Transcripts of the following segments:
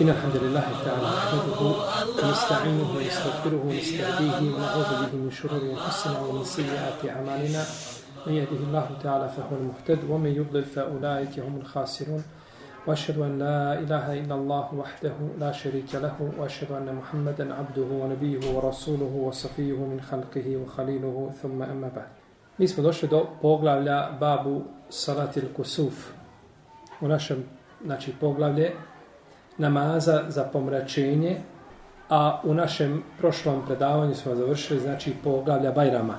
إن الحمد لله تعالى نحمده ونستعينه ونستغفره ونستهديه ونعوذ به من شرور أنفسنا ومن سيئات أعمالنا. من يهده الله تعالى فهو المهتد ومن يضلل فأولئك هم الخاسرون. وأشهد أن لا إله إلا الله وحده لا شريك له وأشهد أن محمدا عبده ونبيه ورسوله وصفيه من خلقه وخليله. ثم أما بعد. Mi smo došli do poglavlja kusuf. U našem znači, poglavlje namaza za pomračenje, a u našem prošlom predavanju smo završili znači poglavlja Bajrama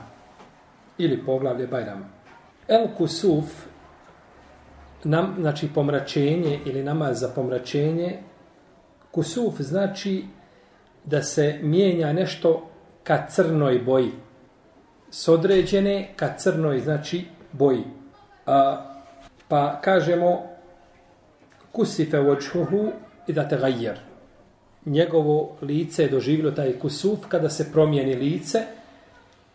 ili poglavlje Bajrama. El Kusuf, nam, znači pomračenje ili namaz za pomračenje, Kusuf znači da se mijenja nešto ka crnoj boji. S određene ka crnoj, znači, boji. A, pa kažemo kusife vočhuhu i da te gajer. Njegovo lice je doživilo taj kusuf kada se promijeni lice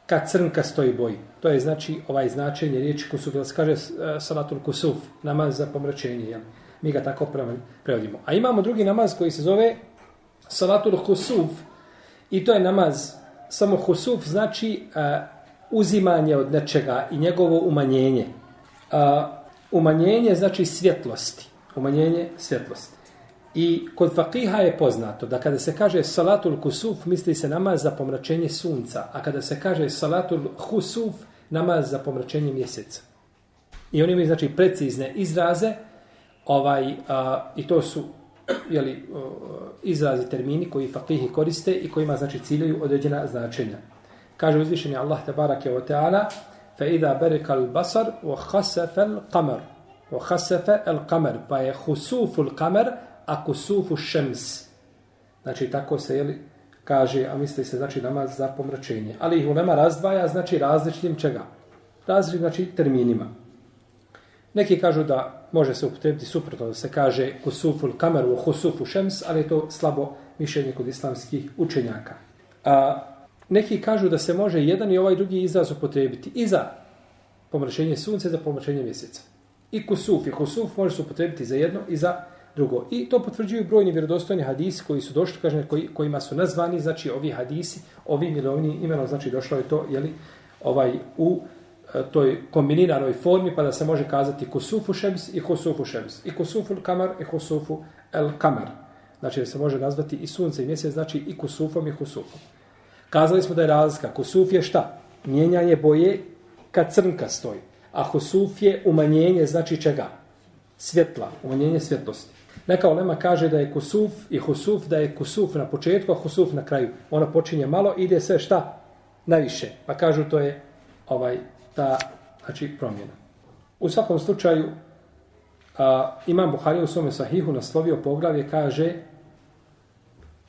kad crnka stoji boji. To je znači ovaj značenje riječi kusuf. Da se kaže e, salatul kusuf, namaz za pomračenje. Jel? Mi ga tako prevodimo. A imamo drugi namaz koji se zove salatul kusuf i to je namaz samo kusuf znači uh, uzimanje od nečega i njegovo umanjenje. Uh, umanjenje znači svjetlosti. Umanjenje svjetlosti. I kod fakiha je poznato da kada se kaže salatul kusuf, misli se namaz za pomračenje sunca, a kada se kaže salatul husuf, namaz za pomračenje mjeseca. I oni imaju znači precizne izraze, ovaj a, i to su jeli, izrazi termini koji fakihi koriste i kojima znači ciljaju određena značenja. Kaže uzvišeni Allah tabaraka wa ta'ala fa idha baraka al-basar wa khasafa al-qamar wa khasafa al-qamar pa je khusuf al-qamar ako sufu šems. Znači, tako se, jeli, kaže, a misli se, znači, namaz za pomračenje. Ali ih ulema razdvaja, znači, različitim čega? Različitim, znači, terminima. Neki kažu da može se upotrebiti suprotno, da se kaže kusuful kameru husufu šems, ali je to slabo mišljenje kod islamskih učenjaka. A, neki kažu da se može jedan i ovaj drugi izraz upotrebiti i za pomračenje sunce, za pomračenje mjeseca. I kusuf i husuf može se upotrebiti za jedno i za drugo. I to potvrđuju brojni vjerodostojni hadisi koji su došli, kažem, koji, kojima su nazvani, znači ovi hadisi, ovi mirovni imenom, znači došlo je to, jeli, ovaj, u e, toj kombiniranoj formi, pa da se može kazati kusufu šems i kusufu šems. I kusufu kamar i kusufu el kamar. Znači da se može nazvati i sunce i mjesec, znači i kusufom i kusufom. Kazali smo da je razlika. Kusuf je šta? Mijenjanje boje kad crnka stoji. A husuf je umanjenje, znači čega? Svjetla, umanjenje svjetlosti. Neka olema kaže da je kusuf i husuf, da je kusuf na početku, a husuf na kraju. Ona počinje malo, ide sve šta? Najviše. Pa kažu to je ovaj ta znači, promjena. U svakom slučaju, a, Imam Buhari u svome sahihu naslovio poglavlje, kaže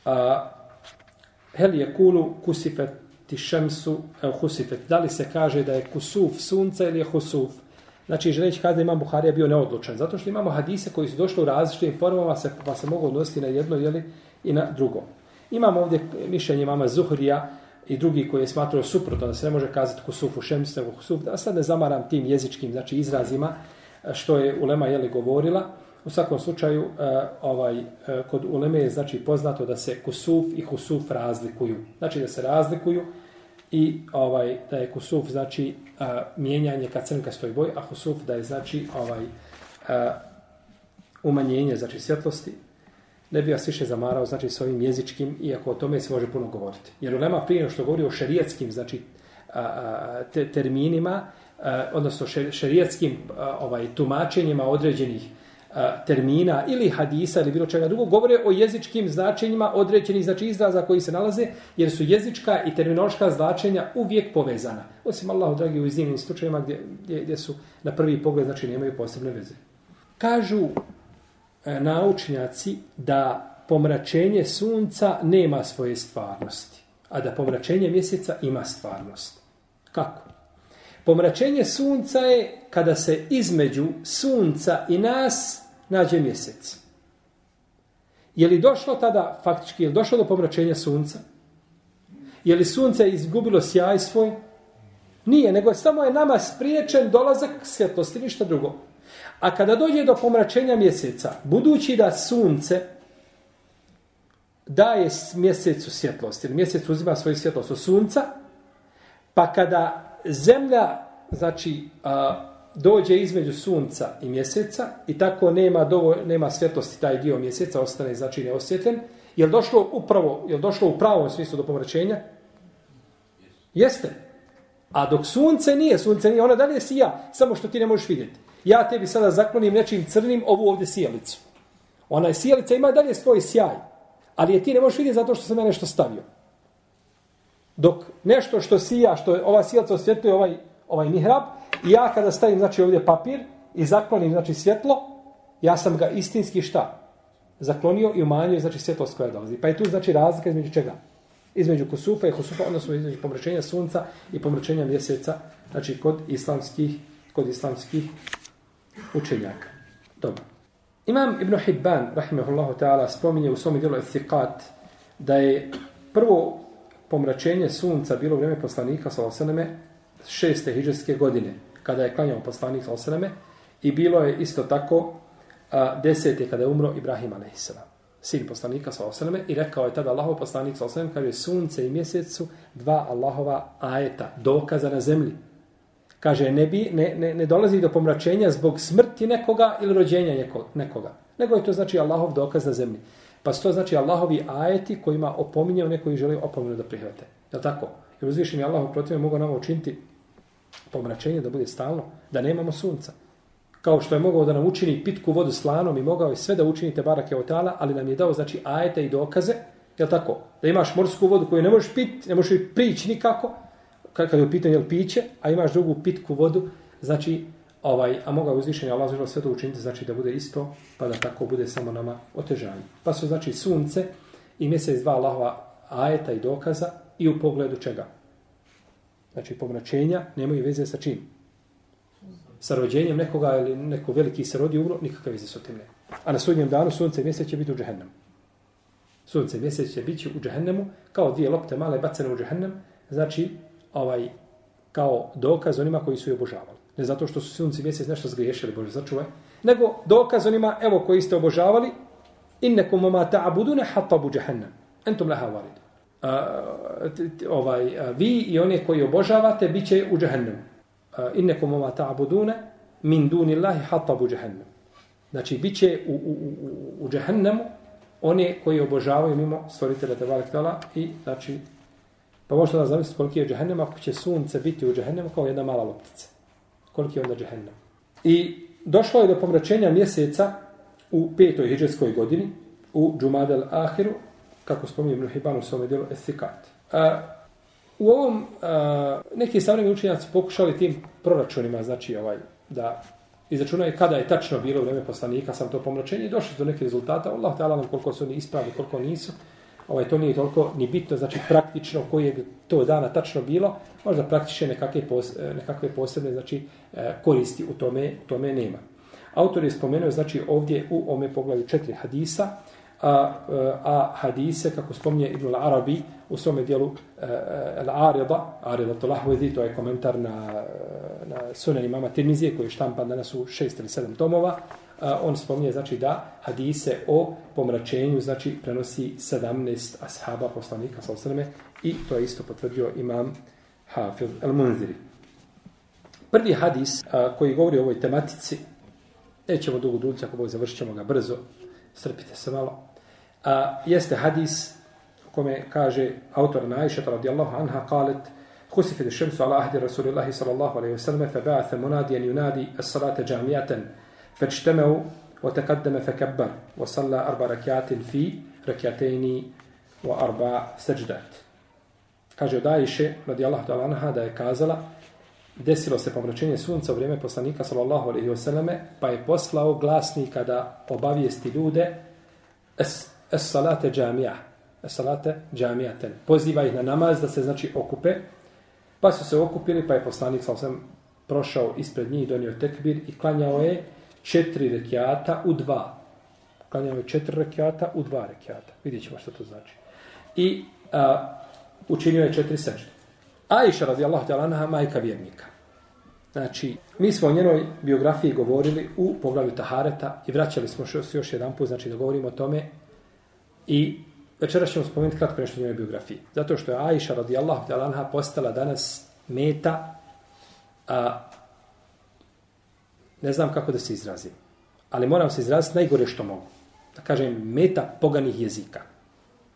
a, hel je kulu kusifet ti šemsu el husifet. Da li se kaže da je kusuf sunca ili je husuf? Znači, želeći kada imam Buharija bio neodlučan. Zato što imamo hadise koji su došli u različitim formama, se, pa se mogu odnositi na jedno jeli, i na drugo. Imamo ovdje mišljenje mama Zuhrija i drugi koji je smatrao suprotno, da se ne može kazati kusufu šems, nego kusuf. Da sad ne zamaram tim jezičkim znači, izrazima što je Ulema jeli, govorila. U svakom slučaju, e, ovaj, e, kod Uleme je znači, poznato da se kusuf i kusuf razlikuju. Znači da se razlikuju i ovaj da je kusuf znači a, mijenjanje ka crnkastoj boji, a kusuf da je znači ovaj a, umanjenje znači svjetlosti. Ne bi vas više zamarao znači s ovim jezičkim, iako o tome se može puno govoriti. Jer nema prije što govori o šerijatskim znači a, a, te, terminima, a, odnosno šerijatskim ovaj tumačenjima određenih termina ili hadisa ili bilo čega drugog, govore o jezičkim značenjima određenih znači izraza koji se nalaze, jer su jezička i terminološka značenja uvijek povezana. Osim Allahu, dragi, u iznimnim slučajima gdje, gdje, gdje su na prvi pogled, znači nemaju posebne veze. Kažu e, naučnjaci da pomračenje sunca nema svoje stvarnosti, a da pomračenje mjeseca ima stvarnost. Kako? Pomračenje sunca je kada se između sunca i nas nađe mjesec. Je li došlo tada, faktički, je li došlo do pomračenja sunca? Je li sunce izgubilo sjaj svoj? Nije, nego je samo je nama spriječen dolazak svjetlosti, ništa drugo. A kada dođe do pomračenja mjeseca, budući da sunce daje mjesecu svjetlost, jer mjesec uzima svoju svjetlost od sunca, pa kada zemlja, znači, a, dođe između sunca i mjeseca i tako nema dovo, nema svjetlosti taj dio mjeseca, ostane, znači, neosvjetljen, je došlo upravo, je došlo u pravom smislu do pomračenja? Jeste. A dok sunce nije, sunce nije, ona dalje sija, samo što ti ne možeš vidjeti. Ja tebi sada zaklonim nečim crnim ovu ovdje sijalicu. Ona je sijalica, ima dalje svoj sjaj. Ali je ti ne možeš vidjeti zato što sam ja nešto stavio. Dok nešto što sija, što ova sijalica osvjetljuje ovaj, ovaj mihrab, i ja kada stavim znači, ovdje papir i zaklonim znači, svjetlo, ja sam ga istinski šta? Zaklonio i umanjio znači, svjetlost koja dolazi. Pa je tu znači razlika između čega? Između kusufa i kusufa, odnosno između pomračenja sunca i pomračenja mjeseca, znači kod islamskih, kod islamskih učenjaka. Dobro. Imam Ibn Hibban, rahimahullahu ta'ala, spominje u svom dijelu Ethiqat da je prvo pomračenje sunca bilo u vrijeme poslanika sa selleme, šeste hiđarske godine, kada je klanjao poslanik sa osaname i bilo je isto tako a, desete kada je umro Ibrahim a.s. sin poslanika sa osaname i rekao je tada Allahov poslanik sa osaname kaže sunce i mjesecu dva Allahova ajeta, dokaza na zemlji. Kaže, ne, bi, ne, ne, ne dolazi do pomračenja zbog smrti nekoga ili rođenja nekoga. Nego je to znači Allahov dokaz na zemlji. Pa to znači Allahovi ajeti kojima opominje one koji žele opomenu da prihvate. Je tako? Jer uzvišen je Allah protiv mogu nam učiniti pomračenje da bude stalno, da nemamo sunca. Kao što je mogao da nam učini pitku vodu slanom i mogao je sve da učinite barake od tala, ali nam je dao znači ajete i dokaze, je tako? Da imaš morsku vodu koju ne možeš piti, ne možeš prići nikako, kad je u pitanju piće, a imaš drugu pitku vodu, znači, ovaj, a moga uzvišenja Allah zažela sve to učiniti, znači da bude isto, pa da tako bude samo nama otežanje. Pa su znači sunce i mjesec dva Allahova ajeta i dokaza i u pogledu čega? Znači, pomračenja nemaju veze sa čim? Sa rođenjem nekoga ili neko veliki se rodi umro, nikakve veze sa tim ne. A na sudnjem danu sunce i mjesec će biti u džehennemu. Sunce i mjesec će biti u džehennemu, kao dvije lopte male bacene u džehennem, znači ovaj kao dokaz onima koji su je obožavali. Ne zato što su sunce i mjesec nešto zgriješili, Bože začuvaj, nego dokaz onima, evo koji ste obožavali, innekum ma ta'budune hatabu jahannam. Entum laha valid a, ovaj, vi i one koji obožavate bit će u džahannemu. Uh, innekum ma ta'budune min dunillahi hatabu džehennem. Znači, bit će u, u, u, u džahannemu one koji obožavaju mimo stvoritelja te Tala i znači Pa možete da zamisliti koliki je džehennem ako će sunce biti u džehennemu kao jedna mala loptica. Koliki je onda džehennem. I došlo je do pomračenja mjeseca u petoj hijđarskoj godini u Džumadel Ahiru, kako spominje Ibn Hibban u svome dijelu Ethikat. A, u ovom a, neki savremeni učenjaci pokušali tim proračunima, znači ovaj, da izračunaju kada je tačno bilo vreme poslanika sam to pomračenje i došli do nekih rezultata. Allah ta'ala nam koliko su oni ispravni, koliko nisu ovaj, to nije toliko ni bitno, znači praktično koji je to dana tačno bilo, možda praktične nekakve, pos, nekakve posebne znači, e, koristi u tome, u tome nema. Autor je spomenuo znači, ovdje u ome poglavlju četiri hadisa, a, eh, a hadise, kako spominje Ibn Arabi u svome dijelu eh, eh, Al-Arida, Arida to to je komentar na, na sunan imama Tirmizije koji je štampan danas u šest ili sedam tomova, on spominje znači da hadise o pomračenju znači prenosi 17 ashaba poslanika sallallahu i to je isto potvrdio imam Hafiz al-Munziri. Prvi hadis a, koji govori o ovoj tematici nećemo dugo duljiti ako bog završit ga brzo strpite se malo a, jeste hadis u kome kaže autor Najša radijallahu anha kalet خسف الشمس على عهد رسول الله صلى الله عليه وسلم فبعث مناديا ينادي الصلاة جامعة فاجتمعوا وتقدم فكبر وصلى أربع ركعات في ركعتين وأربع سجدات Kaže da iše, radi Allah ta'ala anha, da je kazala, desilo se pomračenje sunca u vrijeme poslanika, sallallahu alaihi wasallame, pa je poslao glasnika da obavijesti ljude, es, es salate džamija, es salate džamijaten. Poziva ih na namaz da se, znači, okupe, pa su se okupili, pa je poslanik, sam sam prošao ispred njih, donio tekbir i klanjao je četiri rekiata u dva. Klanjao je četiri rekiata u dva rekiata. Vidjet ćemo što to znači. I a, učinio je četiri sežde. Aisha radijallahu ta'ala anha, majka vjernika. Znači, mi smo o njenoj biografiji govorili u poglavlju Tahareta i vraćali smo još, još jedan put, znači da govorimo o tome. I večeras ćemo spomenuti kratko nešto o njoj biografiji. Zato što je Aisha radijallahu ta'ala anha postala danas meta, a, ne znam kako da se izrazim, ali moram se izraziti najgore što mogu. Da kažem, meta poganih jezika.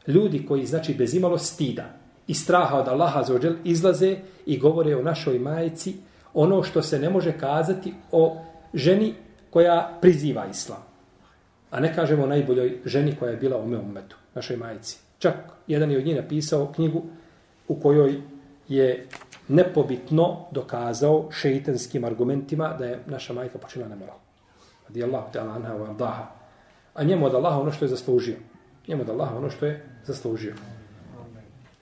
Ljudi koji, znači, bez imalo stida i straha od Allaha za ođel, izlaze i govore o našoj majici ono što se ne može kazati o ženi koja priziva islam. A ne kažemo najboljoj ženi koja je bila u mom umetu, našoj majici. Čak jedan je od njih napisao knjigu u kojoj je nepobitno dokazao šeitanskim argumentima da je naša majka počela nemoral. Radi Allahu ta'ala anha wa ardaha. A njemu od Allaha ono što je zaslužio. Njemu od Allaha ono što je zaslužio.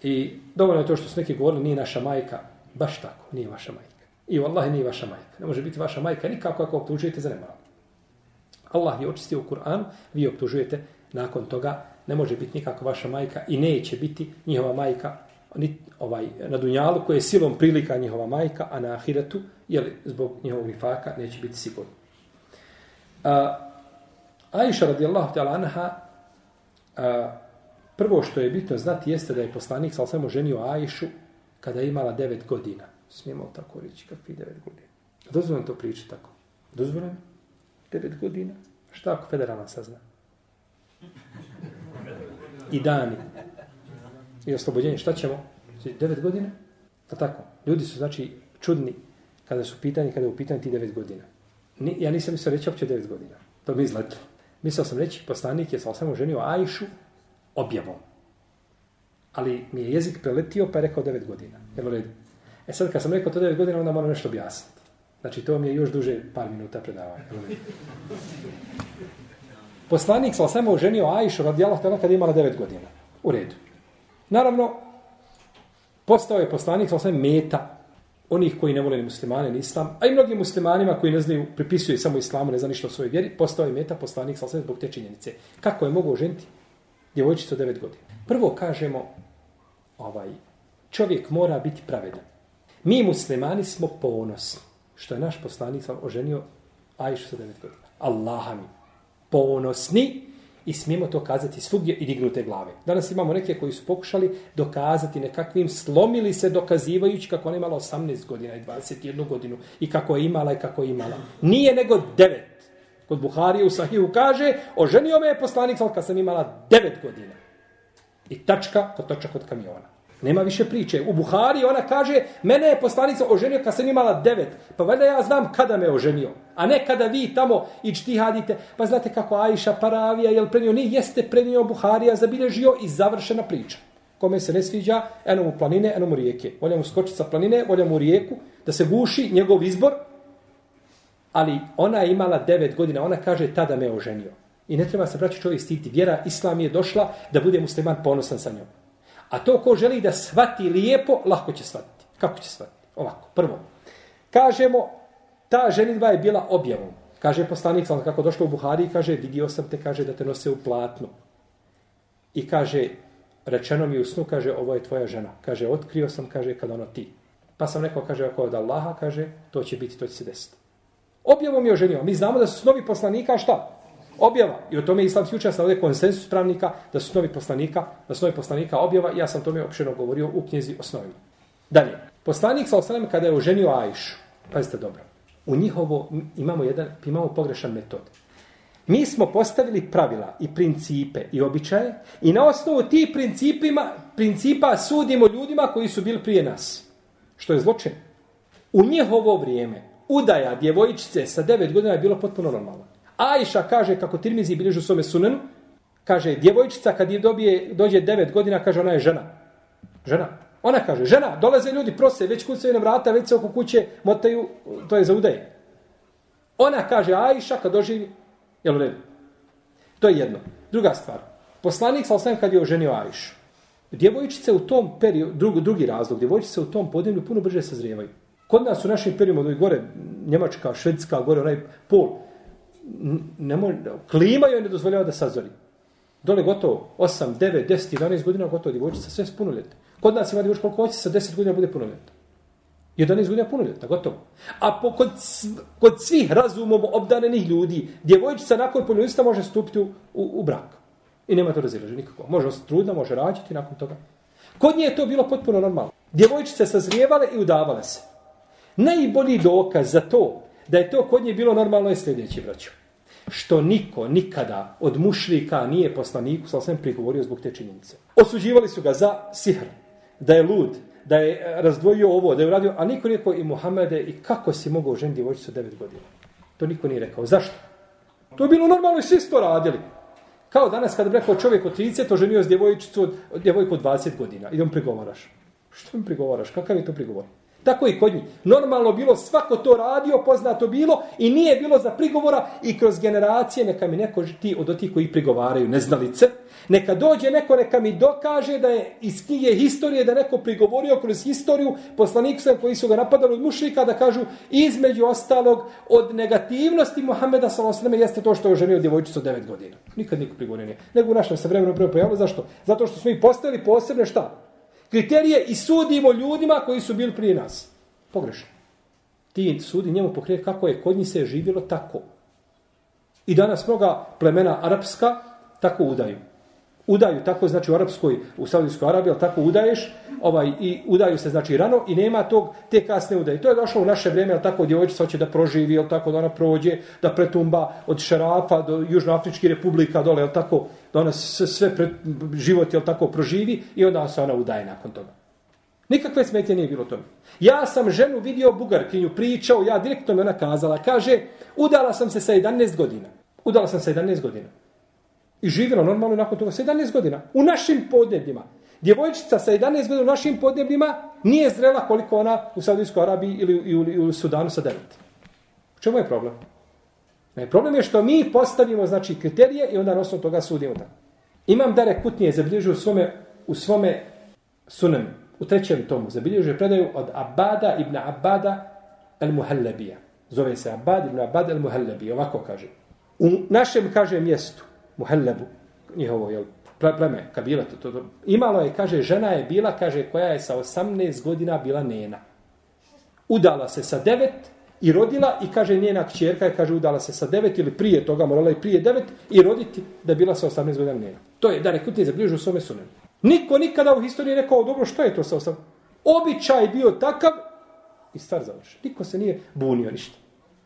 I dovoljno je to što su neki govorili, nije naša majka, baš tako, nije vaša majka. I vallahi nije vaša majka. Ne može biti vaša majka nikako ako optužujete za nemoral. Allah je očistio u Kur'an, vi optužujete nakon toga, ne može biti nikako vaša majka i neće biti njihova majka ni ovaj na dunjalu koje je silom prilika njihova majka, a na ahiretu, je zbog njihovog nifaka neće biti sigurno. A, Aisha radijallahu ta'ala anha a, prvo što je bitno znati jeste da je poslanik sa samo ženio Aishu kada je imala 9 godina. Smijemo tako reći kakvi 9 godina. Dozvoljeno to pričati tako. Dozvoljeno? 9 godina. Šta ako federalna sazna? I dani. I oslobođenje. Šta ćemo? 9 godina? Pa tako. Ljudi su znači čudni kada su pitanje, kada je u pitanju ti 9 godina. Ni, ja nisam mislio reći opće 9 godina. To mi izletilo. Mislio sam reći, poslanik je sa osam ženio Ajšu objavom. Ali mi je jezik preletio pa je rekao 9 godina. Jel u redu? E sad kad sam rekao to 9 godina, onda moram nešto objasniti. Znači to mi je još duže par minuta predavanja. Poslanik sa samo ženio Ajšu radijalahu tela kada je imala 9 godina. U redu. Naravno, postao je poslanik sa meta onih koji ne vole ni muslimane ni islam, a i mnogim muslimanima koji ne znaju, pripisuju samo islamu, ne zna ništa o svojoj vjeri, postao je meta poslanik sa zbog te činjenice. Kako je mogao ženiti djevojčicu od 9 godina? Prvo kažemo, ovaj, čovjek mora biti pravedan. Mi muslimani smo ponosni što je naš poslanik sam oženio Ajšu sa devet godina. Allaha mi. Ponosni i smijemo to kazati svugdje i dignute glave. Danas imamo neke koji su pokušali dokazati nekakvim, slomili se dokazivajući kako ona imala 18 godina i 21 godinu i kako je imala i kako je imala. Nije nego devet. Kod Buharije u Sahiju kaže, oženio me je poslanik, ali kad sam imala 9 godina. I tačka, kod točka kod kamiona. Nema više priče. U Buhari ona kaže, mene je poslanica oženio kad sam imala devet. Pa valjda ja znam kada me oženio. A ne kada vi tamo i. Pa znate kako Ajša Paravija, jel prenio? Nije, jeste prenio Buharija, zabilježio i završena priča. Kome se ne sviđa, eno mu planine, eno mu rijeke. Volja mu skočiti sa planine, volja mu rijeku, da se guši njegov izbor. Ali ona je imala devet godina, ona kaže, tada me oženio. I ne treba se braći čovjek stiti. Vjera Islam je došla da bude musliman ponosan sa njom. A to ko želi da svati lijepo, lahko će shvatiti. Kako će shvatiti? Ovako, prvo. Kažemo, ta ženitba je bila objavom. Kaže poslanik, sam kako došlo u Buhari, kaže, vidio sam te, kaže, da te nose u platnu. I kaže, rečeno mi u snu, kaže, ovo je tvoja žena. Kaže, otkrio sam, kaže, kad ono ti. Pa sam rekao, kaže, ako je od Allaha, kaže, to će biti, to će se desiti. Objavom je oženio. Mi znamo da su snovi poslanika, šta? Objava. I o tome islamski učenjaci ovdje konsensus pravnika da su novi poslanika, da su snovi poslanika objava. Ja sam tome opšeno govorio u knjezi snovima. Dalje. Poslanik sa osanem kada je oženio Ajšu, pazite dobro, u njihovo imamo jedan, imamo pogrešan metod. Mi smo postavili pravila i principe i običaje i na osnovu tih principima, principa sudimo ljudima koji su bili prije nas. Što je zločin. U njihovo vrijeme udaja djevojčice sa 9 godina je bilo potpuno normalno. Ajša kaže, kako Tirmizi bilježu svome sunenu, kaže, djevojčica kad je dobije, dođe 9 godina, kaže, ona je žena. Žena. Ona kaže, žena, dolaze ljudi, prose, već kucaju na vrata, već se oko kuće motaju, to je za udaje. Ona kaže, Ajša, kad doživi, jel u redu? To je jedno. Druga stvar. Poslanik, sa osvijem, kad je oženio Ajšu, djevojčice u tom periodu, drug, drugi razlog, djevojčice u tom podnevlju puno brže sazrijevaju. Kod nas u našim periodima, gore, Njemačka, Švedska, gore, onaj pol, ne može, klima joj ne dozvoljava da sazori. Dole gotovo 8, 9, 10, 11 godina gotovo djevojčica sve s punoljetne. Kod nas ima djevojčica koliko hoće sa 10 godina bude punoljetna. 11 godina punoljetna, gotovo. A po, kod, kod svih razumom obdanenih ljudi, djevojčica nakon punoljetstva može stupiti u, u, u brak. I nema to razilaže nikako. Može ostati trudna, može rađati nakon toga. Kod nje je to bilo potpuno normalno. Djevojčice sazrijevale i udavale se. Najbolji dokaz za to da je to kod nje bilo normalno je sljedeći braćo. Što niko nikada od mušlika nije poslaniku sa osvijem prigovorio zbog te činjenice. Osuđivali su ga za sihr, da je lud, da je e, razdvojio ovo, da je uradio, a niko nije rekao i Muhammede i kako si mogao žen djevojčicu devet godina. To niko nije rekao. Zašto? To je bilo normalno i svi to radili. Kao danas kada bi rekao čovjek od 30, to ženio s djevojčicu djevojku od 20 godina. I Idem prigovaraš. Što mi prigovaraš? Kakav je to prigovor? Tako i kod njih. Normalno bilo, svako to radio, poznato bilo i nije bilo za prigovora i kroz generacije neka mi neko ti od tih koji prigovaraju neznalice, neka dođe neko, neka mi dokaže da je iz knjige historije da neko prigovorio kroz historiju poslanikstva koji su ga napadali od mušrika da kažu između ostalog od negativnosti Muhameda s.a.v. jeste to što je oženio djevojčicu od 9 godina. Nikad niko prigovorio nije. Nego u našem se vremenu prvo pojavilo. Zašto? Zato što smo i postavili posebne šta? Kriterije i sudimo ljudima koji su bili prije nas. Pogrešno. Ti sudi njemu pokrije kako je kod njih se živjelo tako. I danas mnoga plemena arapska tako udaju udaju tako znači u arapskoj u Saudijskoj Arabiji al tako udaješ ovaj i udaju se znači rano i nema tog te kasne udaje to je došlo u naše vrijeme al tako djevojčica hoće da proživi al tako da ona prođe da pretumba od Šarafa do Južnoafričke republika dole al tako da ona sve, sve pre, život al tako proživi i onda se ona udaje nakon toga Nikakve smetje nije bilo tome. Ja sam ženu vidio Bugarkinju, pričao, ja direktno mi ona kazala, kaže, udala sam se sa 11 godina. Udala sam se 11 godina. I živjela normalno nakon toga 17 godina. U našim podnebljima. Djevojčica sa 11 godina u našim podnebljima nije zrela koliko ona u Saudijskoj Arabiji ili u, ili u Sudanu sa 9. U čemu je problem? Ne, problem je što mi postavimo znači, kriterije i onda na osnovu toga sudimo tako. Imam Dare Kutnije zabilježio u svome, u svome sunem, u trećem tomu, zabilježio predaju od Abada ibn Abada el-Muhallabija. Zove se Abad ibn Abad el-Muhallabija, ovako kaže. U našem, kaže, mjestu, Muhellebu, njihovo, jel, pleme, kabila, to, to, to. Imalo je, kaže, žena je bila, kaže, koja je sa 18 godina bila nena. Udala se sa 9 i rodila i kaže, njena kćerka je, kaže, udala se sa 9 ili prije toga, morala i prije 9 i roditi da bila sa 18 godina nena. To je, da rekutni zabližu svome sunenu. Niko nikada u historiji rekao, dobro, što je to sa 18? Običaj bio takav i stvar završi. Niko se nije bunio ništa.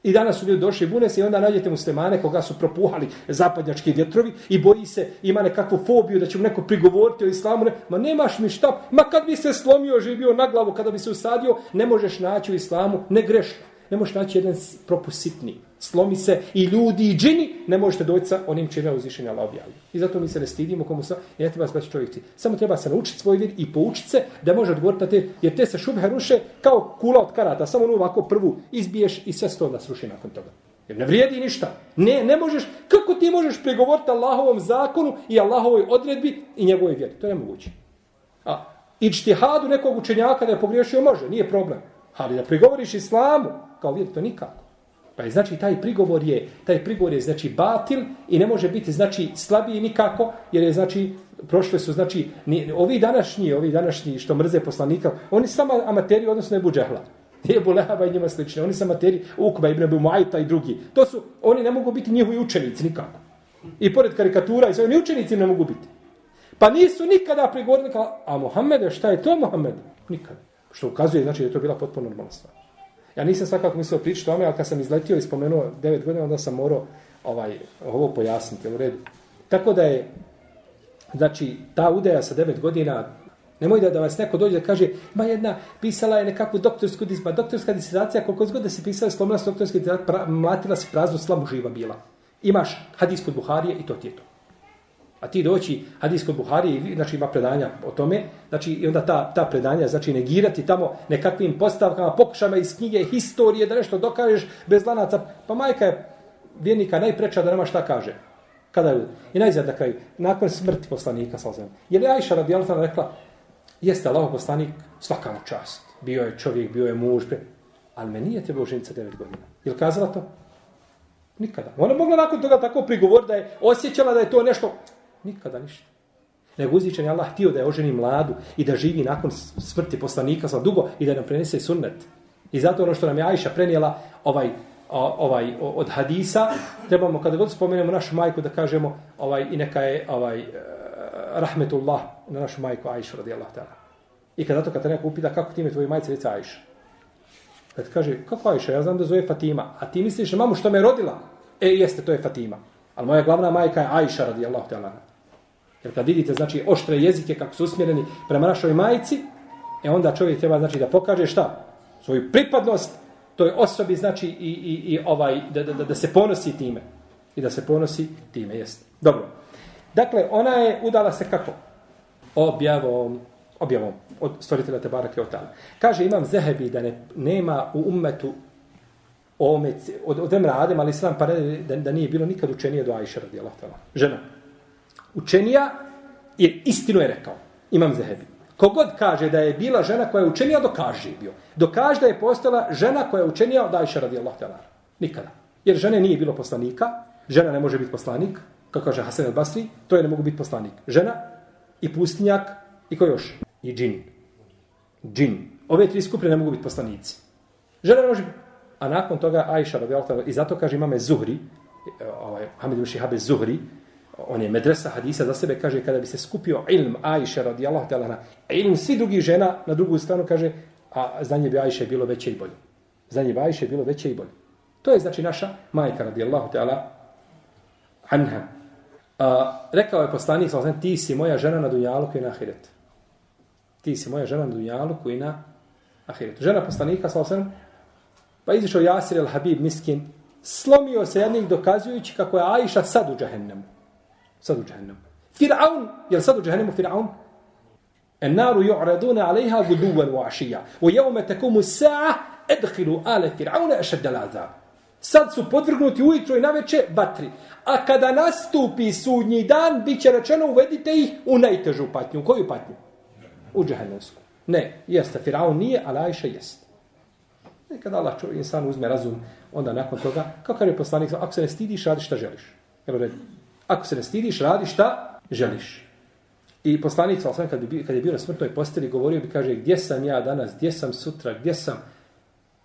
I danas su ljudi došli bune se i onda nađete muslimane koga su propuhali zapadnjački vjetrovi i boji se, ima nekakvu fobiju da će mu neko prigovoriti o islamu. Ne, ma nemaš mi šta, ma kad bi se slomio, živio na glavu, kada bi se usadio, ne možeš naći u islamu, ne grešno. Ne možeš naći jedan propusitni slomi se i ljudi i džini, ne možete doći sa onim čime je uzvišenje Allah objavio. I zato mi se ne stidimo komu sa, i ne treba se čovjek Samo treba se naučiti svoj vid i poučiti se da može odgovoriti na te, jer te se šubhe ruše kao kula od karata, samo ono ovako prvu izbiješ i sve sto da sruši nakon toga. Jer ne vrijedi ništa. Ne, ne možeš, kako ti možeš pregovoriti Allahovom zakonu i Allahovoj odredbi i njegovoj vjeri? To je nemoguće. A ičtihadu nekog učenjaka da je pogriješio može, nije problem. Ali da prigovoriš islamu, kao vjer, to nikako. Pa je znači taj prigovor je, taj prigovor je znači batil i ne može biti znači slabiji nikako, jer je znači prošle su znači ni, ovi današnji, ovi današnji što mrze poslanika, oni su samo amateri odnosno Ebu Džehla. Nije Bulehaba i njima slični. Oni su amateri Ukba, Ibn Abu Muajta i drugi. To su, oni ne mogu biti njihovi učenici nikako. I pored karikatura i sve, ni učenici ne mogu biti. Pa nisu nikada prigovorili kao, a Mohamede, šta je to Mohamede? Nikada. Što ukazuje, znači, da je to bila potpuno normalna stvar. Ja nisam svakako mislio pričati o tome, ali kad sam izletio i spomenuo devet godina, onda sam morao ovaj, ovo pojasniti u redu. Tako da je, znači, ta udeja sa devet godina, nemoj da, da vas neko dođe da kaže, ma jedna pisala je nekakvu doktorsku disba, doktorska disertacija, koliko zgod da se pisala, slomila se doktorska disertacija, mlatila se praznu slamu živa bila. Imaš hadis kod Buharije i to ti je to. A ti doći hadis kod Buhari, znači ima predanja o tome, znači i onda ta, ta predanja, znači negirati tamo nekakvim postavkama, pokušama iz knjige, historije, da nešto dokažeš bez lanaca. Pa majka je vjernika najpreča da nema šta kaže. Kada je I najzad na kraju, nakon smrti poslanika, sa ozem. Je li Ajša radi rekla, jeste Allah poslanik, svaka mu čast. Bio je čovjek, bio je muž, ali me nije trebao ženiti sa devet godina. Je li kazala to? Nikada. Ona mogla nakon toga tako prigovor da je osjećala da je to nešto, Nikada ništa. Nego uzvičan je Allah htio da je oženi mladu i da živi nakon smrti poslanika sa dugo i da nam prenese sunnet. I zato ono što nam je Ajša prenijela, ovaj, ovaj od hadisa, trebamo kada god spomenemo našu majku da kažemo ovaj i neka je ovaj e, rahmetullah na našu majku Ajšu radijallahu ta'ala. I kada to kada neko upita kako ti ime tvoje majce reca Ajša. Kad kaže kako Ajša, ja znam da zove Fatima, a ti misliš mamu što me rodila? E jeste, to je Fatima. Ali moja glavna majka je Ajša radijallahu ta'ala. Jer kad vidite, znači, oštre jezike kako su usmjereni prema našoj majici, e onda čovjek treba, znači, da pokaže šta? Svoju pripadnost toj osobi, znači, i, i, i ovaj, da, da, da se ponosi time. I da se ponosi time, jeste. Dobro. Dakle, ona je udala se kako? Objavom, objavom od stvoritelja Tebarake Otala. Kaže, imam zehebi da ne, nema u ummetu ome, od, od Emra Adem, ali islam pa da, da nije bilo nikad učenije do Ajša radijallahu ta'ala. Žena. Učenija je istinu je rekao. Imam zehebi. Kogod kaže da je bila žena koja je učenija, dokaže je bio. Dokaže da je postala žena koja je učenija od Ajša radijallahu ta'ala. Nikada. Jer žene nije bilo poslanika, žena ne može biti poslanik, kako kaže Hasan al-Basri, to je ne mogu biti poslanik. Žena i pustinjak i ko još? I džin. Džin. Ove tri skupine ne mogu biti poslanici. Žena ne može biti A nakon toga Ajša radijallahu ta'ala, i zato kaže imame Zuhri, e, ovaj, Hamid ibn Zuhri, on je medresa hadisa za sebe, kaže, kada bi se skupio ilm Ajše radijallahu ta'ala, na ilm svi drugi žena, na drugu stranu kaže, a znanje bi Ajše bilo veće i bolje. Znanje bi Ajše bilo veće i bolje. To je znači naša majka radijallahu ta'ala anha. A, rekao je poslanik, sallam, ti si moja žena na dunjaluku i na ahiret. Ti si moja žena na dunjaluku i na ahiret. Žena poslanika, sallam, Pa izišao Jasir el Habib Miskin, slomio se jednih dokazujući kako je Ajša sad u džahennemu. Sad u džahennemu. Fir'aun, je li sad u džahennemu Fir'aun? En naru ju'raduna alejha guduvan u ašija. U jevme takumu sa'a edhilu ale Fir'auna ešad azab. Sad su podvrgnuti ujutro i naveče vatri. A kada nastupi sudnji dan, bit će rečeno uvedite ih u najtežu patnju. U koju patnju? U džahennemsku. Ne, jeste, Firaun nije, ali Aisha jeste. I kada Allah čovjek insan uzme razum, onda nakon toga, kao kaže poslanik, ako se ne stidiš, radi šta želiš. Evo red. Ako se ne stidiš, radi šta želiš. I poslanik, sam kad, bi, kad je bio na smrtnoj posteli, govorio bi, kaže, gdje sam ja danas, gdje sam sutra, gdje sam...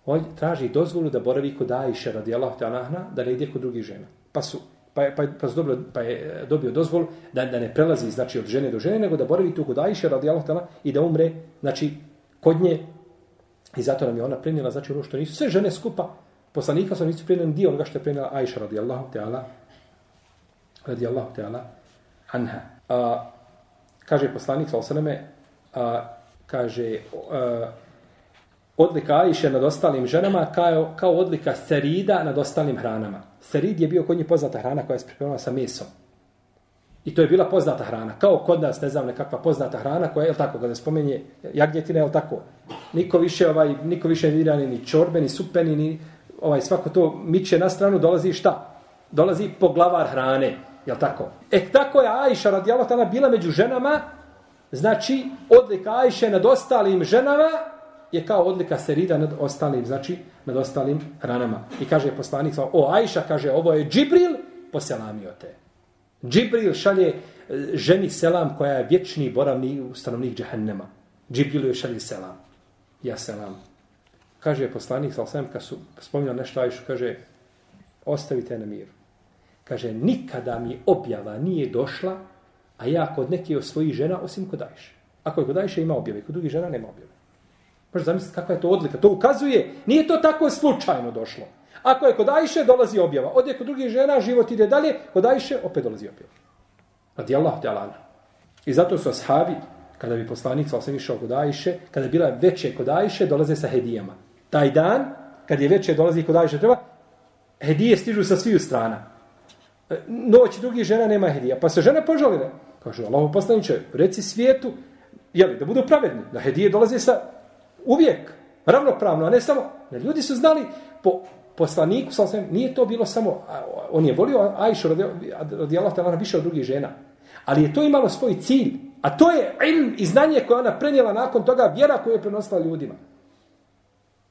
On traži dozvolu da boravi kod Ajše, radi Allah, te anahna, da ne ide kod drugih žena. Pa su, pa je, pa, pa, su dobio, pa je e, dobio dozvol da, da ne prelazi znači, od žene do žene, nego da boravi tu kod Ajše, radi Allah, i da umre, znači, kod nje I zato nam je ona prenijela, znači ono što nisu sve žene skupa, poslanika su nisu prenijeli dio onoga što je prenijela Aisha radijallahu radi Allahu Teala anha. A, kaže poslanik, sa osaname, a, kaže, a, odlika Aisha nad ostalim ženama kao, kao odlika serida nad ostalim hranama. Serid je bio kod njih poznata hrana koja je pripremala sa mesom. I to je bila poznata hrana. Kao kod nas, ne znam, nekakva poznata hrana koja je, tako, kada spomenje jagnjetina, jel tako? Niko više, ovaj, niko više ne ni, ni čorbe, ni supe, ni ovaj, svako to miče na stranu, dolazi šta? Dolazi poglavar hrane, je tako? E, tako je Ajša radijala tana bila među ženama, znači, odlika Ajše nad ostalim ženama je kao odlika Serida nad ostalim, znači, nad ostalim ranama. I kaže poslanik, o Ajša, kaže, ovo je Džibril, poselamio te. Džibril šalje e, ženi selam koja je vječni boravni stanovnik džehennema. Džibril je šalje selam. Ja selam. Kaže poslanik, sal sam, kad su spominjali nešto Ajšu, kaže, ostavite na miru. Kaže, nikada mi objava nije došla, a ja kod neke od svojih žena, osim kod Ajše. Ako je kod Ajše ima objave, kod drugih žena nema objave. Možeš zamisliti kakva je to odlika. To ukazuje, nije to tako slučajno došlo. Ako je kod Ajše, dolazi objava. Ode kod drugih žena, život ide dalje, kod Ajše, opet dolazi objava. Radi Allah, te Allah. I zato su ashabi, kada bi poslanik sam išao kod Ajše, kada je bila veće kod Ajše, dolaze sa hedijama. Taj dan, kad je veće dolazi kod Ajše, treba, hedije stižu sa sviju strana. Noć drugih žena nema hedija. Pa se žene požalile. Kaže, Allah poslaniče, reci svijetu, jeli, da budu pravedni, da hedije dolaze sa uvijek, ravnopravno, a ne samo, ne, ljudi su znali po poslaniku, sam sam, nije to bilo samo, on je volio Ajšu radi Allah više od drugih žena, ali je to imalo svoj cilj, a to je ilm i znanje koje ona prenijela nakon toga, vjera koju je prenosila ljudima.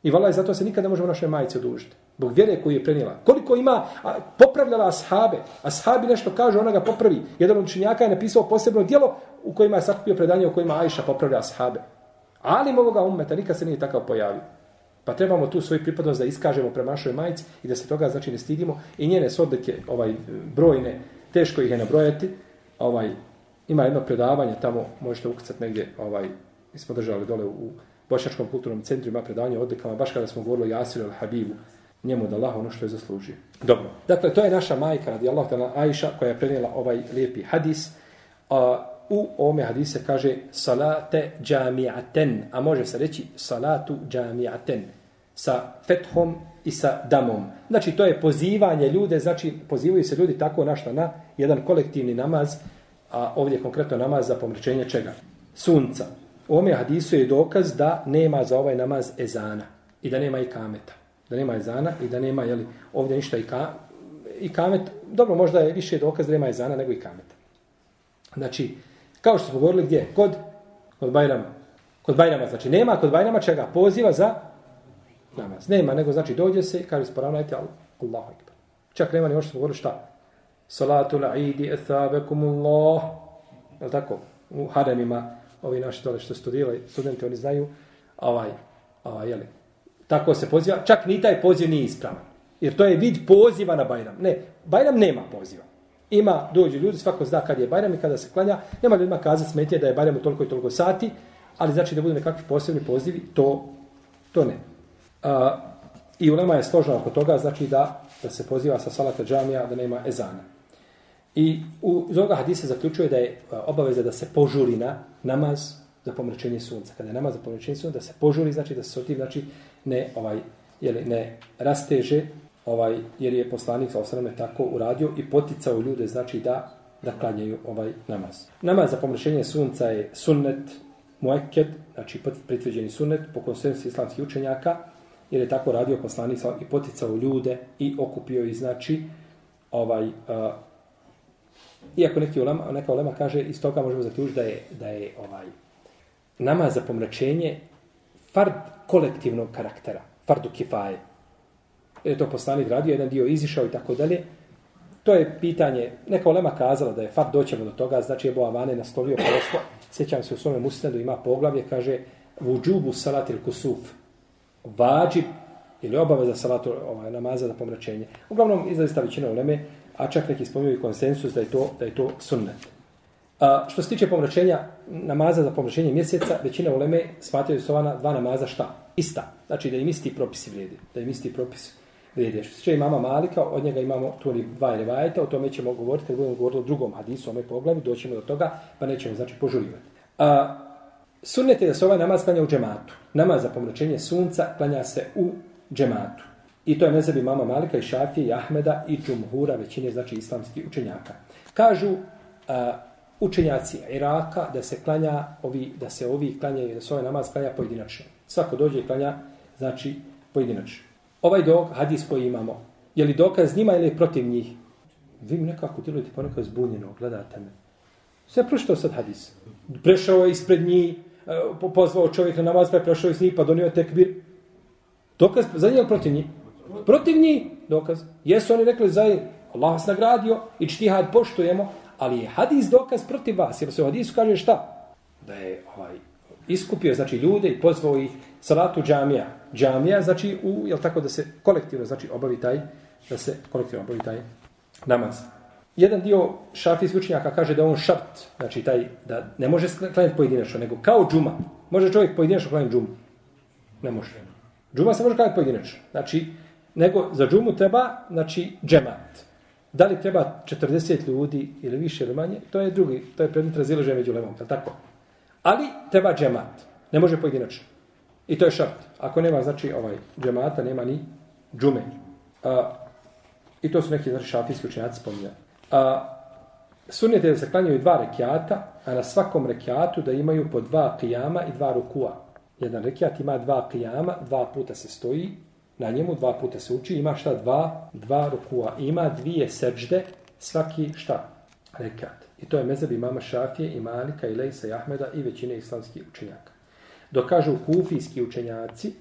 I vala zato se nikada ne možemo naše majice odužiti. Bog vjere koju je prenijela. Koliko ima, a, popravljala ashabe. Ashabi nešto kaže, ona ga popravi. Jedan od učenjaka je napisao posebno dijelo u kojima je sakupio predanje u kojima Ajša popravlja ashabe. Ali ovoga ummeta nikad se nije takav pojavio. Pa trebamo tu svoju pripadnost da iskažemo prema našoj majici i da se toga znači ne stidimo. I njene sodlike, ovaj, brojne, teško ih je nabrojati. Ovaj, ima jedno predavanje tamo, možete ukucati negdje, ovaj, mi smo držali dole u Bošnjačkom kulturnom centru, ima predavanje o odlikama, baš kada smo govorili o Jasiru al-Habibu, njemu da Allah ono što je zaslužio. Dobro. Dakle, to je naša majka, radi Allah, Aisha, koja je prenijela ovaj lijepi hadis. A, u ome hadise kaže salate džamiaten, a može se reći salatu džamiaten sa fethom i sa damom. Znači, to je pozivanje ljude, znači, pozivaju se ljudi tako našta na jedan kolektivni namaz, a ovdje konkretno namaz za pomrećenje čega? Sunca. U ome hadisu je dokaz da nema za ovaj namaz ezana i da nema i kameta. Da nema ezana i da nema, jeli, ovdje ništa i, ka, i kamet. Dobro, možda je više dokaz da nema ezana nego i kameta. Znači, kao što smo govorili gdje? Kod? Kod Bajrama. Kod Bajrama, znači nema kod Bajrama čega? Poziva za namaz. Nema, nego znači dođe se i kaže sporavnajte Allahu Ekber. Čak nema ni ono što smo govorili šta? Salatu la'idi ethabekumullah. Je tako? U haremima, ovi naši dole što studirali, studenti, oni znaju, ovaj, ovaj, jeli, tako se poziva. Čak ni taj poziv nije ispravan. Jer to je vid poziva na Bajram. Ne, Bajram nema poziva. Ima, dođu ljudi, svako zna kad je Bajram i kada se klanja. Nema ljudima kazati smetje da je Bajram u toliko i toliko sati, ali znači da budu nekakvi posebni pozivi, to, to ne. A, I ulema je složena oko toga, znači da, da se poziva sa salata džamija, da nema ezana. I u, iz ovoga hadisa zaključuje da je obaveza da se požuri na namaz za pomračenje sunca. Kada je namaz za pomračenje sunca, da se požuri, znači da se sotim, znači ne, ovaj, jeli, ne rasteže, ovaj, jer je poslanik sa osrame tako uradio i poticao ljude, znači da da klanjaju ovaj namaz. Namaz za pomračenje sunca je sunnet muekket, znači pritvrđeni sunnet po konsensu islamskih učenjaka, jer je tako radio poslanik i poticao ljude i okupio ih, znači, ovaj, uh, iako neki ulema, neka ulema kaže, iz toga možemo zaključiti da je, da je ovaj, namaz za pomračenje fard kolektivnog karaktera, fardu kifaje. Je to poslanik radio, jedan dio izišao i tako dalje. To je pitanje, neka ulema kazala da je fard doćemo do toga, znači je Bo Avane nastavio prosto, sjećam se u svome musnedu, ima poglavlje, kaže, vuđubu salatil kusuf, vađib ili obaveza salatu ovaj, namaza za pomračenje. Uglavnom, izlazista većina uleme, a čak neki spominju konsensus da je to, da je to sunnet. A, što se tiče pomračenja namaza za pomračenje mjeseca, većina uleme smatraju su ova dva namaza šta? Ista. Znači da im isti propisi vrijede. Da im isti propis vrijede. Što se tiče imama Malika, od njega imamo tu ni dva revajeta, o tome ćemo govoriti kad budemo govorili o drugom hadisu, ome poglavi, doćemo do toga, pa nećemo znači požurivati. A, sunnet je da se ovaj namaz klanja u džematu. Namaz za pomračenje sunca klanja se u džematu. I to je mezebi mama Malika i Šafije i Ahmeda i Džumhura, većine znači islamskih učenjaka. Kažu uh, učenjaci Iraka da se klanja ovi, da se ovi klanjaju, da se ovaj namaz klanja pojedinačno. Svako dođe i klanja, znači pojedinačno. Ovaj dok, hadis koji imamo, je li dokaz njima ili protiv njih? Vi mi nekako djelujete ponekad zbunjeno, gledate me. Sve prošto sad hadis. Prešao je ispred njih, e, pozvao čovjek na namaz, pa je prešao iz njih, pa donio tekbir. Dokaz za njih protiv njih? Protiv njih dokaz. Jesu oni rekli za Allah vas nagradio i čtihad poštujemo, ali je hadis dokaz protiv vas. Jer se u hadisu kaže šta? Da je ovaj, iskupio znači ljude i pozvao ih salatu džamija. Džamija znači u, jel tako da se kolektivno znači obavi taj, da se kolektivno obavi taj namaz. Jedan dio šafijs učenjaka kaže da on šart, znači taj, da ne može klanjati pojedinačno, nego kao džuma. Može čovjek pojedinačno klanjati džumu? Ne može. Džuma se može klanjati pojedinačno. Znači, nego za džumu treba, znači, džemat. Da li treba 40 ljudi ili više ili manje, to je drugi, to je predmet razilaženja među lemom, je tako? Ali treba džemat, ne može pojedinačno. I to je šart. Ako nema, znači, ovaj džemata, nema ni džume. A, I to su neki, znači, šafijski učenjaci spominjali. A, sunnet je da se klanjaju dva rekiata, a na svakom rekiatu da imaju po dva kijama i dva rukua. Jedan rekiat ima dva kijama, dva puta se stoji, na njemu dva puta se uči, ima šta dva, dva rukua. Ima dvije seđde, svaki šta? Rekat. I to je mezab imama Šafije, i Malika, i Lejsa, i Ahmeda i većine islamskih učenjaka. Dokažu kufijski učenjaci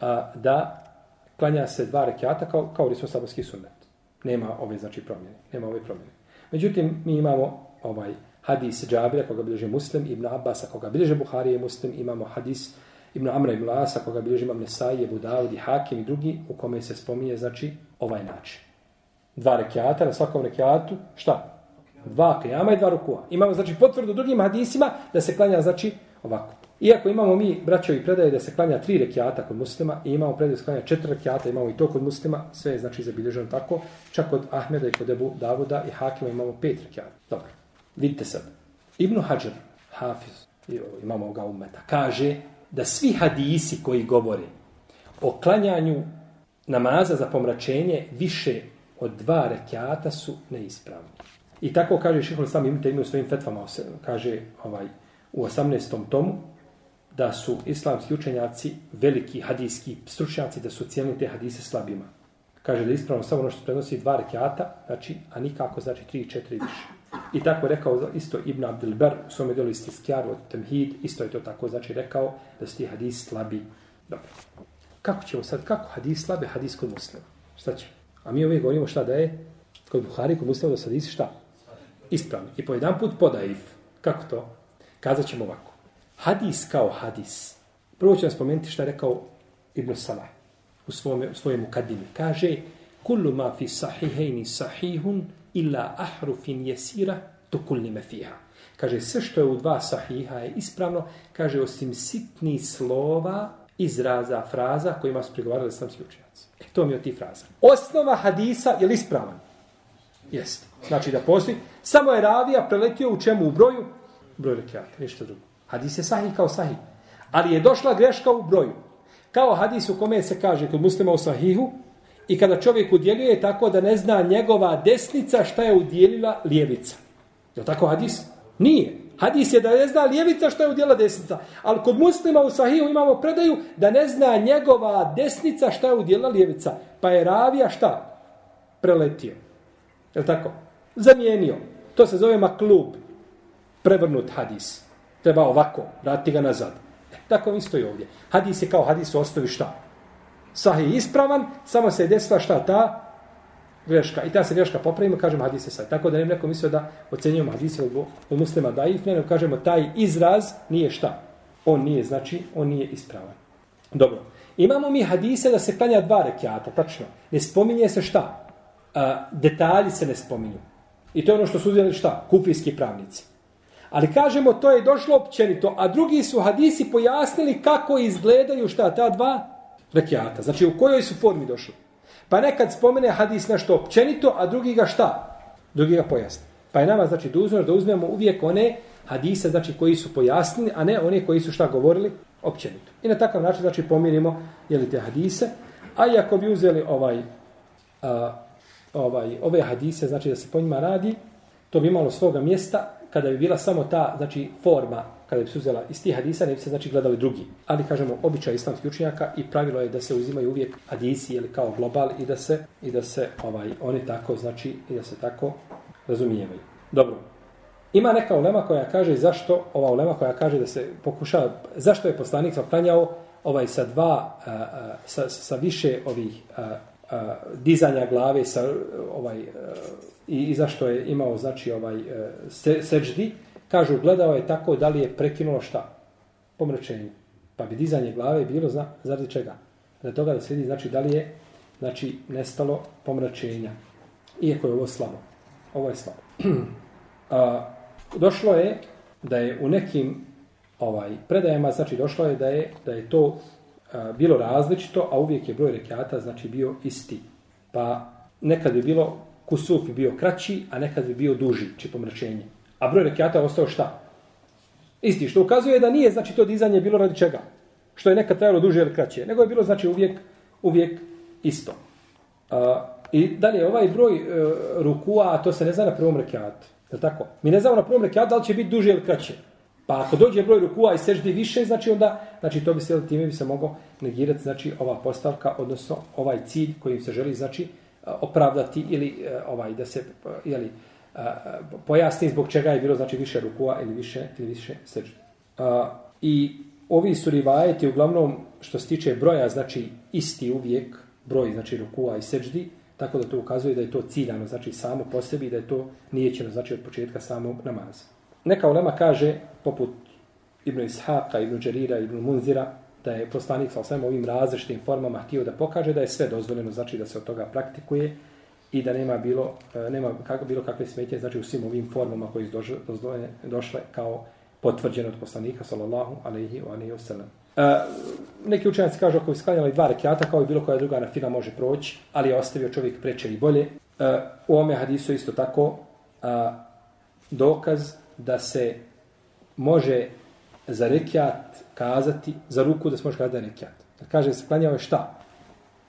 a, da klanja se dva rekata kao, kao rismo sabarski sunnet. Nema ove znači promjene. Nema ove promjene. Međutim, mi imamo ovaj hadis Džabira koga bilježe Muslim, Ibn Abbas koga bilježe Buhari Muslim, imamo hadis Ibn Amra ibn Asa, koga bilježi imam Nesai, Ebu Dawud i Hakim i drugi, u kome se spominje, znači, ovaj način. Dva rekiata, na svakom rekiatu, šta? Dva kajama i dva rukua. Imamo, znači, potvrdu drugim hadisima da se klanja, znači, ovako. Iako imamo mi, braćovi, predaje da se klanja tri rekiata kod muslima i imamo predaje da se klanja četiri rekiata, imamo i to kod muslima, sve je, znači, zabilježeno tako. Čak kod Ahmeda i kod Ebu Davuda i Hakima imamo pet rekiata. Dobro. Vidite sad. Ibn Hajar, Hafiz, imamo ga umeta, kaže da svi hadisi koji govore o klanjanju namaza za pomračenje više od dva rekiata su neispravni. I tako kaže Šihol sam imate ime u svojim fetvama, kaže ovaj, u 18. tomu, da su islamski učenjaci veliki hadijski stručnjaci, da su cijelni te hadise slabima. Kaže da je ispravno samo ono što prenosi dva rekiata, znači, a nikako znači tri i četiri više. I tako je rekao isto Ibn Abdelber u svome delu istiskjaru od Temhid, isto je to tako, znači rekao da su ti hadis slabi. Dobro. Kako ćemo sad, kako hadis slabe, hadis kod muslima? Šta će? A mi uvijek govorimo šta da je kod Buhari, kod muslima da su hadisi šta? Ispravni. I po jedan put podaif. Kako to? Kazat ćemo ovako. Hadis kao hadis. Prvo ću vam spomenuti šta je rekao Ibn Salah u, svome, u svojemu kadimi. Kaže, kullu ma fi sahihejni sahihun illa ahrufin jesira to kulnime fiha. Kaže, sve što je u dva sahiha je ispravno, kaže, osim sitni slova, izraza, fraza kojima su prigovarali sam učenjaci. E, to mi je od tih fraza. Osnova hadisa je li ispravan? Jeste. Znači da postoji. Samo je ravija preletio u čemu? U broju? Broj rekiata, ništa drugo. Hadis je sahih kao sahih. Ali je došla greška u broju. Kao hadis u kome se kaže kod muslima u sahihu, I kada čovjek udjeljuje tako da ne zna njegova desnica šta je udjelila lijevica. Je tako hadis? Nije. Hadis je da ne zna lijevica šta je udjela desnica. Ali kod muslima u sahiju imamo predaju da ne zna njegova desnica šta je udjela lijevica. Pa je ravija šta? Preletio. Je tako? Zamijenio. To se zove maklub. Prevrnut hadis. Treba ovako. Vrati ga nazad. E, tako isto i ovdje. Hadis je kao hadis u osnovi šta? Sahih ispravan, samo se je desila šta ta greška. I ta se greška popravimo, kažemo hadise sad. Tako da ne neko mislio da ocenjujemo hadise od, muslima daif, ih, ne, kažemo taj izraz nije šta. On nije, znači, on nije ispravan. Dobro. Imamo mi hadise da se klanja dva rekiata, tačno. Ne spominje se šta? A, detalji se ne spominju. I to je ono što su uzeli šta? Kufijski pravnici. Ali kažemo, to je došlo općenito, a drugi su hadisi pojasnili kako izgledaju šta ta dva rekiata. Znači, u kojoj su formi došli? Pa nekad spomene hadis nešto općenito, a drugi ga šta? Drugi ga pojasni. Pa je nama, znači, dužno da uzmemo uvijek one hadise, znači, koji su pojasnili, a ne one koji su šta govorili općenito. I na takav način, znači, pomirimo, jeli te hadise. A i ako bi uzeli ovaj, a, ovaj, ove hadise, znači, da se po njima radi, to bi imalo svoga mjesta, kada bi bila samo ta, znači, forma kada bi se uzela iz tih hadisa, ne bi se znači gledali drugi. Ali kažemo običaj islamskih učenjaka i pravilo je da se uzimaju uvijek hadisi ili kao global i da se i da se ovaj oni tako znači i da se tako razumijevaju. Dobro. Ima neka ulema koja kaže zašto ova ulema koja kaže da se pokuša zašto je poslanik zaklanjao ovaj sa dva a, a, sa, sa više ovih a, a, dizanja glave sa ovaj a, i, i zašto je imao znači ovaj se, seđdi Kažu, gledao je tako da li je prekinulo šta? Pomračenje. Pa bi dizanje glave bilo za, zaradi čega? Za toga da se vidi, znači, da li je znači, nestalo pomračenja. Iako je ovo slabo. Ovo je slabo. A, došlo je da je u nekim ovaj predajama, znači, došlo je da je, da je to a, bilo različito, a uvijek je broj rekiata, znači, bio isti. Pa nekad bi bilo kusuf bi bio kraći, a nekad bi bio duži, či pomračenje. A broj rekiata ostao šta? Isti, što ukazuje da nije, znači, to dizanje bilo radi čega? Što je nekad trajalo duže ili kraće. Nego je bilo, znači, uvijek, uvijek isto. A, I dalje, ovaj broj e, rukua, to se ne zna na prvom rekiatu. Je tako? Mi ne znamo na prvom rekiatu da li će biti duže ili kraće. Pa ako dođe broj rukua i seždi više, znači onda, znači to bi se, time bi se mogao negirati, znači ova postavka, odnosno ovaj cilj kojim se želi, znači, e, opravdati ili e, ovaj da se, e, jeli, pojasni zbog čega je bilo znači više rukua ili više ili više sežde. I ovi su rivajeti uglavnom što se tiče broja znači isti uvijek broj znači rukua i seđdi, tako da to ukazuje da je to ciljano znači samo po sebi da je to nijećeno, znači od početka samog namaza. Neka ulema kaže poput Ibn Ishaqa, Ibn Đerira, Ibn Munzira da je poslanik sa svem ovim različitim formama htio da pokaže da je sve dozvoljeno, znači da se od toga praktikuje i da nema bilo e, nema kako bilo kakve smetje znači u svim ovim formama koji su došle, došle kao potvrđeno od poslanika sallallahu alejhi ve alihi wasallam. E, neki učenjaci kažu ako bi sklanjali dva rekiata kao i bilo koja druga na fila može proći, ali je ostavio čovjek preče i bolje. E, u ome hadisu isto tako a, dokaz da se može za rekiat kazati, za ruku da se može kazati da je rekiat. Da kaže se klanjao je šta?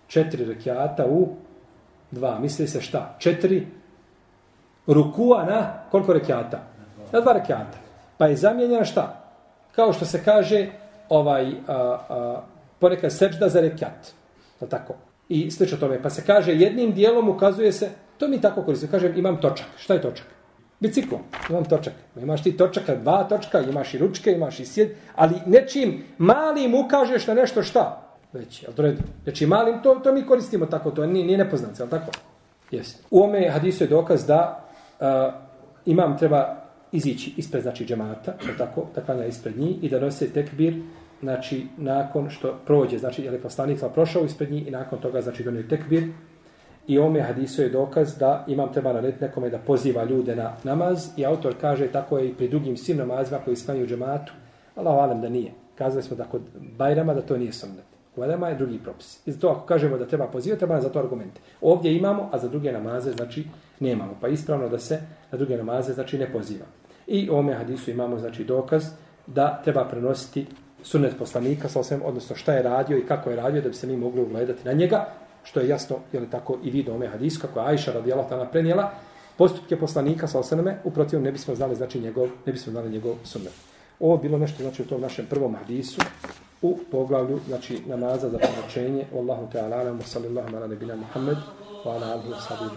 Četiri rekiata u dva. Misli se šta? Četiri rukua na koliko rekiata? Na dva rekiata. Pa je zamijenjena šta? Kao što se kaže ovaj a, a, ponekad sežda za rekiat. Je tako? I slično tome. Pa se kaže jednim dijelom ukazuje se, to mi tako koristimo, kažem imam točak. Šta je točak? Biciklom, imam točak. Imaš ti točaka, dva točka, imaš i ručke, imaš i sjed, ali nečim malim ukažeš na nešto šta? Već, jel to redu? Znači malim, to, to mi koristimo tako, to nije, nije nepoznanica, jel tako? Jesi. U ome hadisu je dokaz da uh, imam treba izići ispred, znači, džemata, jel tako, da klanja ispred njih i da nose tekbir, znači, nakon što prođe, znači, je li poslanik prošao ispred njih i nakon toga, znači, donio tekbir, I ome hadisu je dokaz da imam treba narediti nekome da poziva ljude na namaz i autor kaže tako je i pri drugim svim namazima koji sklanju džematu. Allah valim da nije. Kazali smo da kod Bajrama da to nije sunnet. U Bajrama je drugi propis. I zato ako kažemo da treba pozivati, treba za to argumente. Ovdje imamo, a za druge namaze znači nemamo. Pa ispravno da se na druge namaze znači ne poziva. I u ome hadisu imamo znači dokaz da treba prenositi sunnet poslanika, sa osvijem, odnosno šta je radio i kako je radio da bi se mi mogli ugledati na njega, što je jasno, je li tako i vidio ome hadis, kako je Ajša radijallahu ta'ala prenijela, postupke poslanika sa osaname, uprotiv ne bismo znali znači njegov, ne bismo znali njegov sunnet. Ovo bilo nešto znači u tom našem prvom hadisu u poglavlju znači namaza za pomoćenje. Wallahu ta'ala, sallallahu ala nebina Muhammed, wa ala alihi wa sahbihi